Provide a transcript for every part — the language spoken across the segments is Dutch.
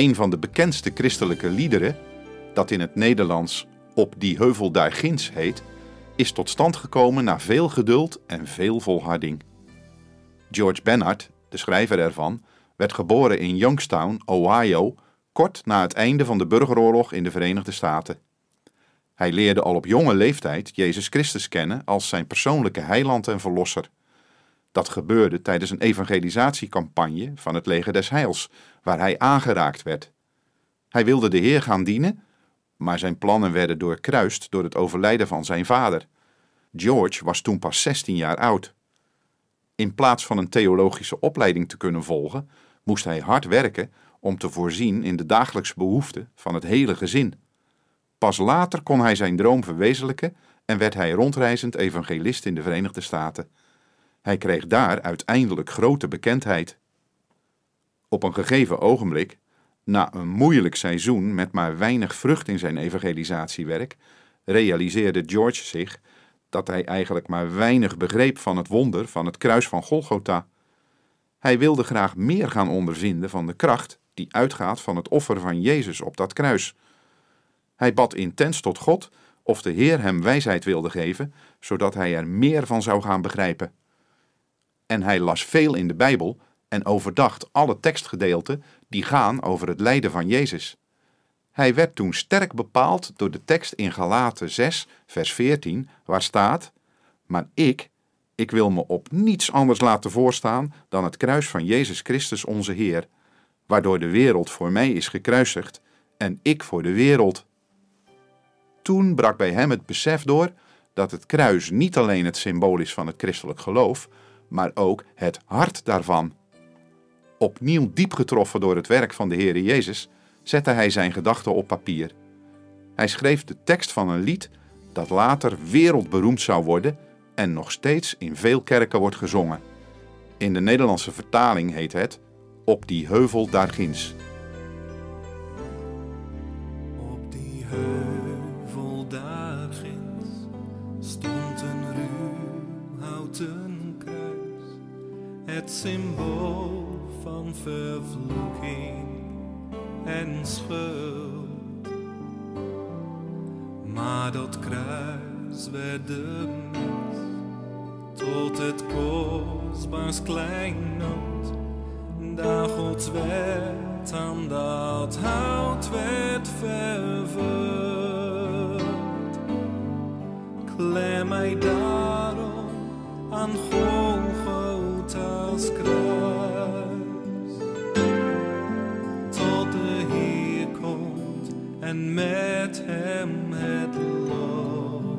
Een van de bekendste christelijke liederen, dat in het Nederlands Op die heuvel daar ginds heet, is tot stand gekomen na veel geduld en veel volharding. George Bennard, de schrijver ervan, werd geboren in Youngstown, Ohio, kort na het einde van de burgeroorlog in de Verenigde Staten. Hij leerde al op jonge leeftijd Jezus Christus kennen als zijn persoonlijke heiland en verlosser. Dat gebeurde tijdens een evangelisatiecampagne van het leger des Heils, waar hij aangeraakt werd. Hij wilde de Heer gaan dienen, maar zijn plannen werden doorkruist door het overlijden van zijn vader. George was toen pas 16 jaar oud. In plaats van een theologische opleiding te kunnen volgen, moest hij hard werken om te voorzien in de dagelijkse behoeften van het hele gezin. Pas later kon hij zijn droom verwezenlijken en werd hij rondreizend evangelist in de Verenigde Staten. Hij kreeg daar uiteindelijk grote bekendheid. Op een gegeven ogenblik, na een moeilijk seizoen met maar weinig vrucht in zijn evangelisatiewerk, realiseerde George zich dat hij eigenlijk maar weinig begreep van het wonder van het kruis van Golgotha. Hij wilde graag meer gaan ondervinden van de kracht die uitgaat van het offer van Jezus op dat kruis. Hij bad intens tot God of de Heer hem wijsheid wilde geven, zodat hij er meer van zou gaan begrijpen. En hij las veel in de Bijbel en overdacht alle tekstgedeelten die gaan over het lijden van Jezus. Hij werd toen sterk bepaald door de tekst in Galaten 6, vers 14, waar staat: Maar ik, ik wil me op niets anders laten voorstaan dan het kruis van Jezus Christus onze Heer, waardoor de wereld voor mij is gekruisigd en ik voor de wereld. Toen brak bij hem het besef door dat het kruis niet alleen het symbool is van het christelijk geloof, maar ook het hart daarvan. Opnieuw diep getroffen door het werk van de Heere Jezus, zette hij zijn gedachten op papier. Hij schreef de tekst van een lied dat later wereldberoemd zou worden en nog steeds in veel kerken wordt gezongen. In de Nederlandse vertaling heet het Op die heuvel daar ginds. Op die heuvel daar stond een ruw houten het symbool van vervloeking en schuld. Maar dat kruis werd de mens tot het kostbaars kleinood, daar Gods wet aan dat hout werd vervuld. Klem mij daarom aan Golgotha's met hem het loon.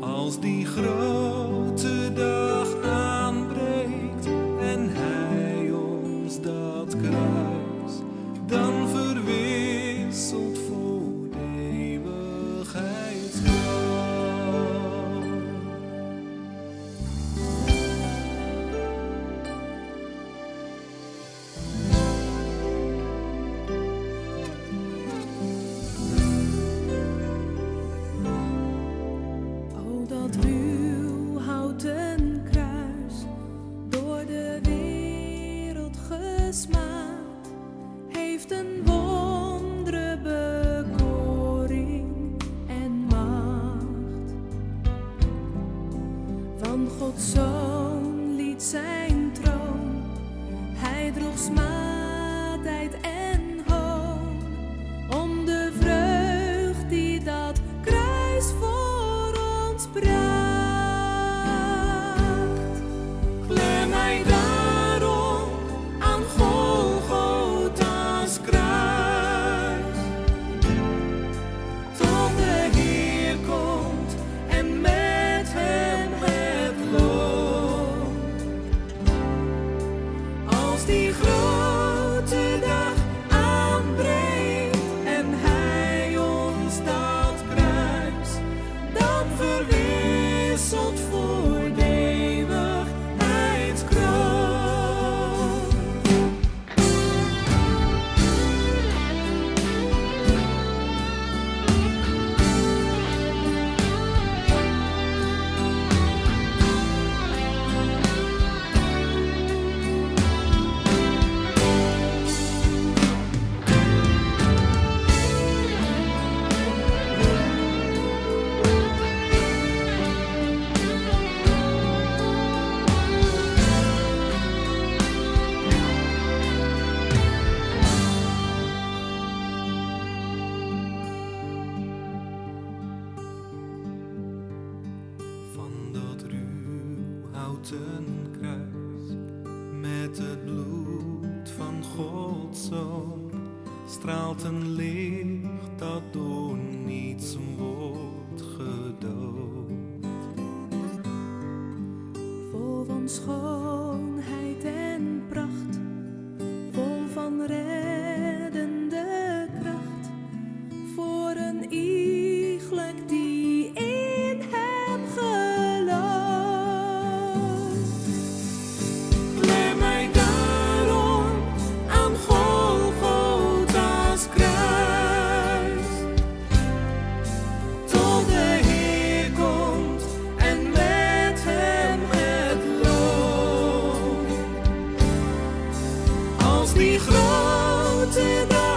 Als die grote kruis met het bloed van God zoon. Straalt een licht dat door niets wordt gedood. Vol van schoonheid en pracht, vol van recht. to the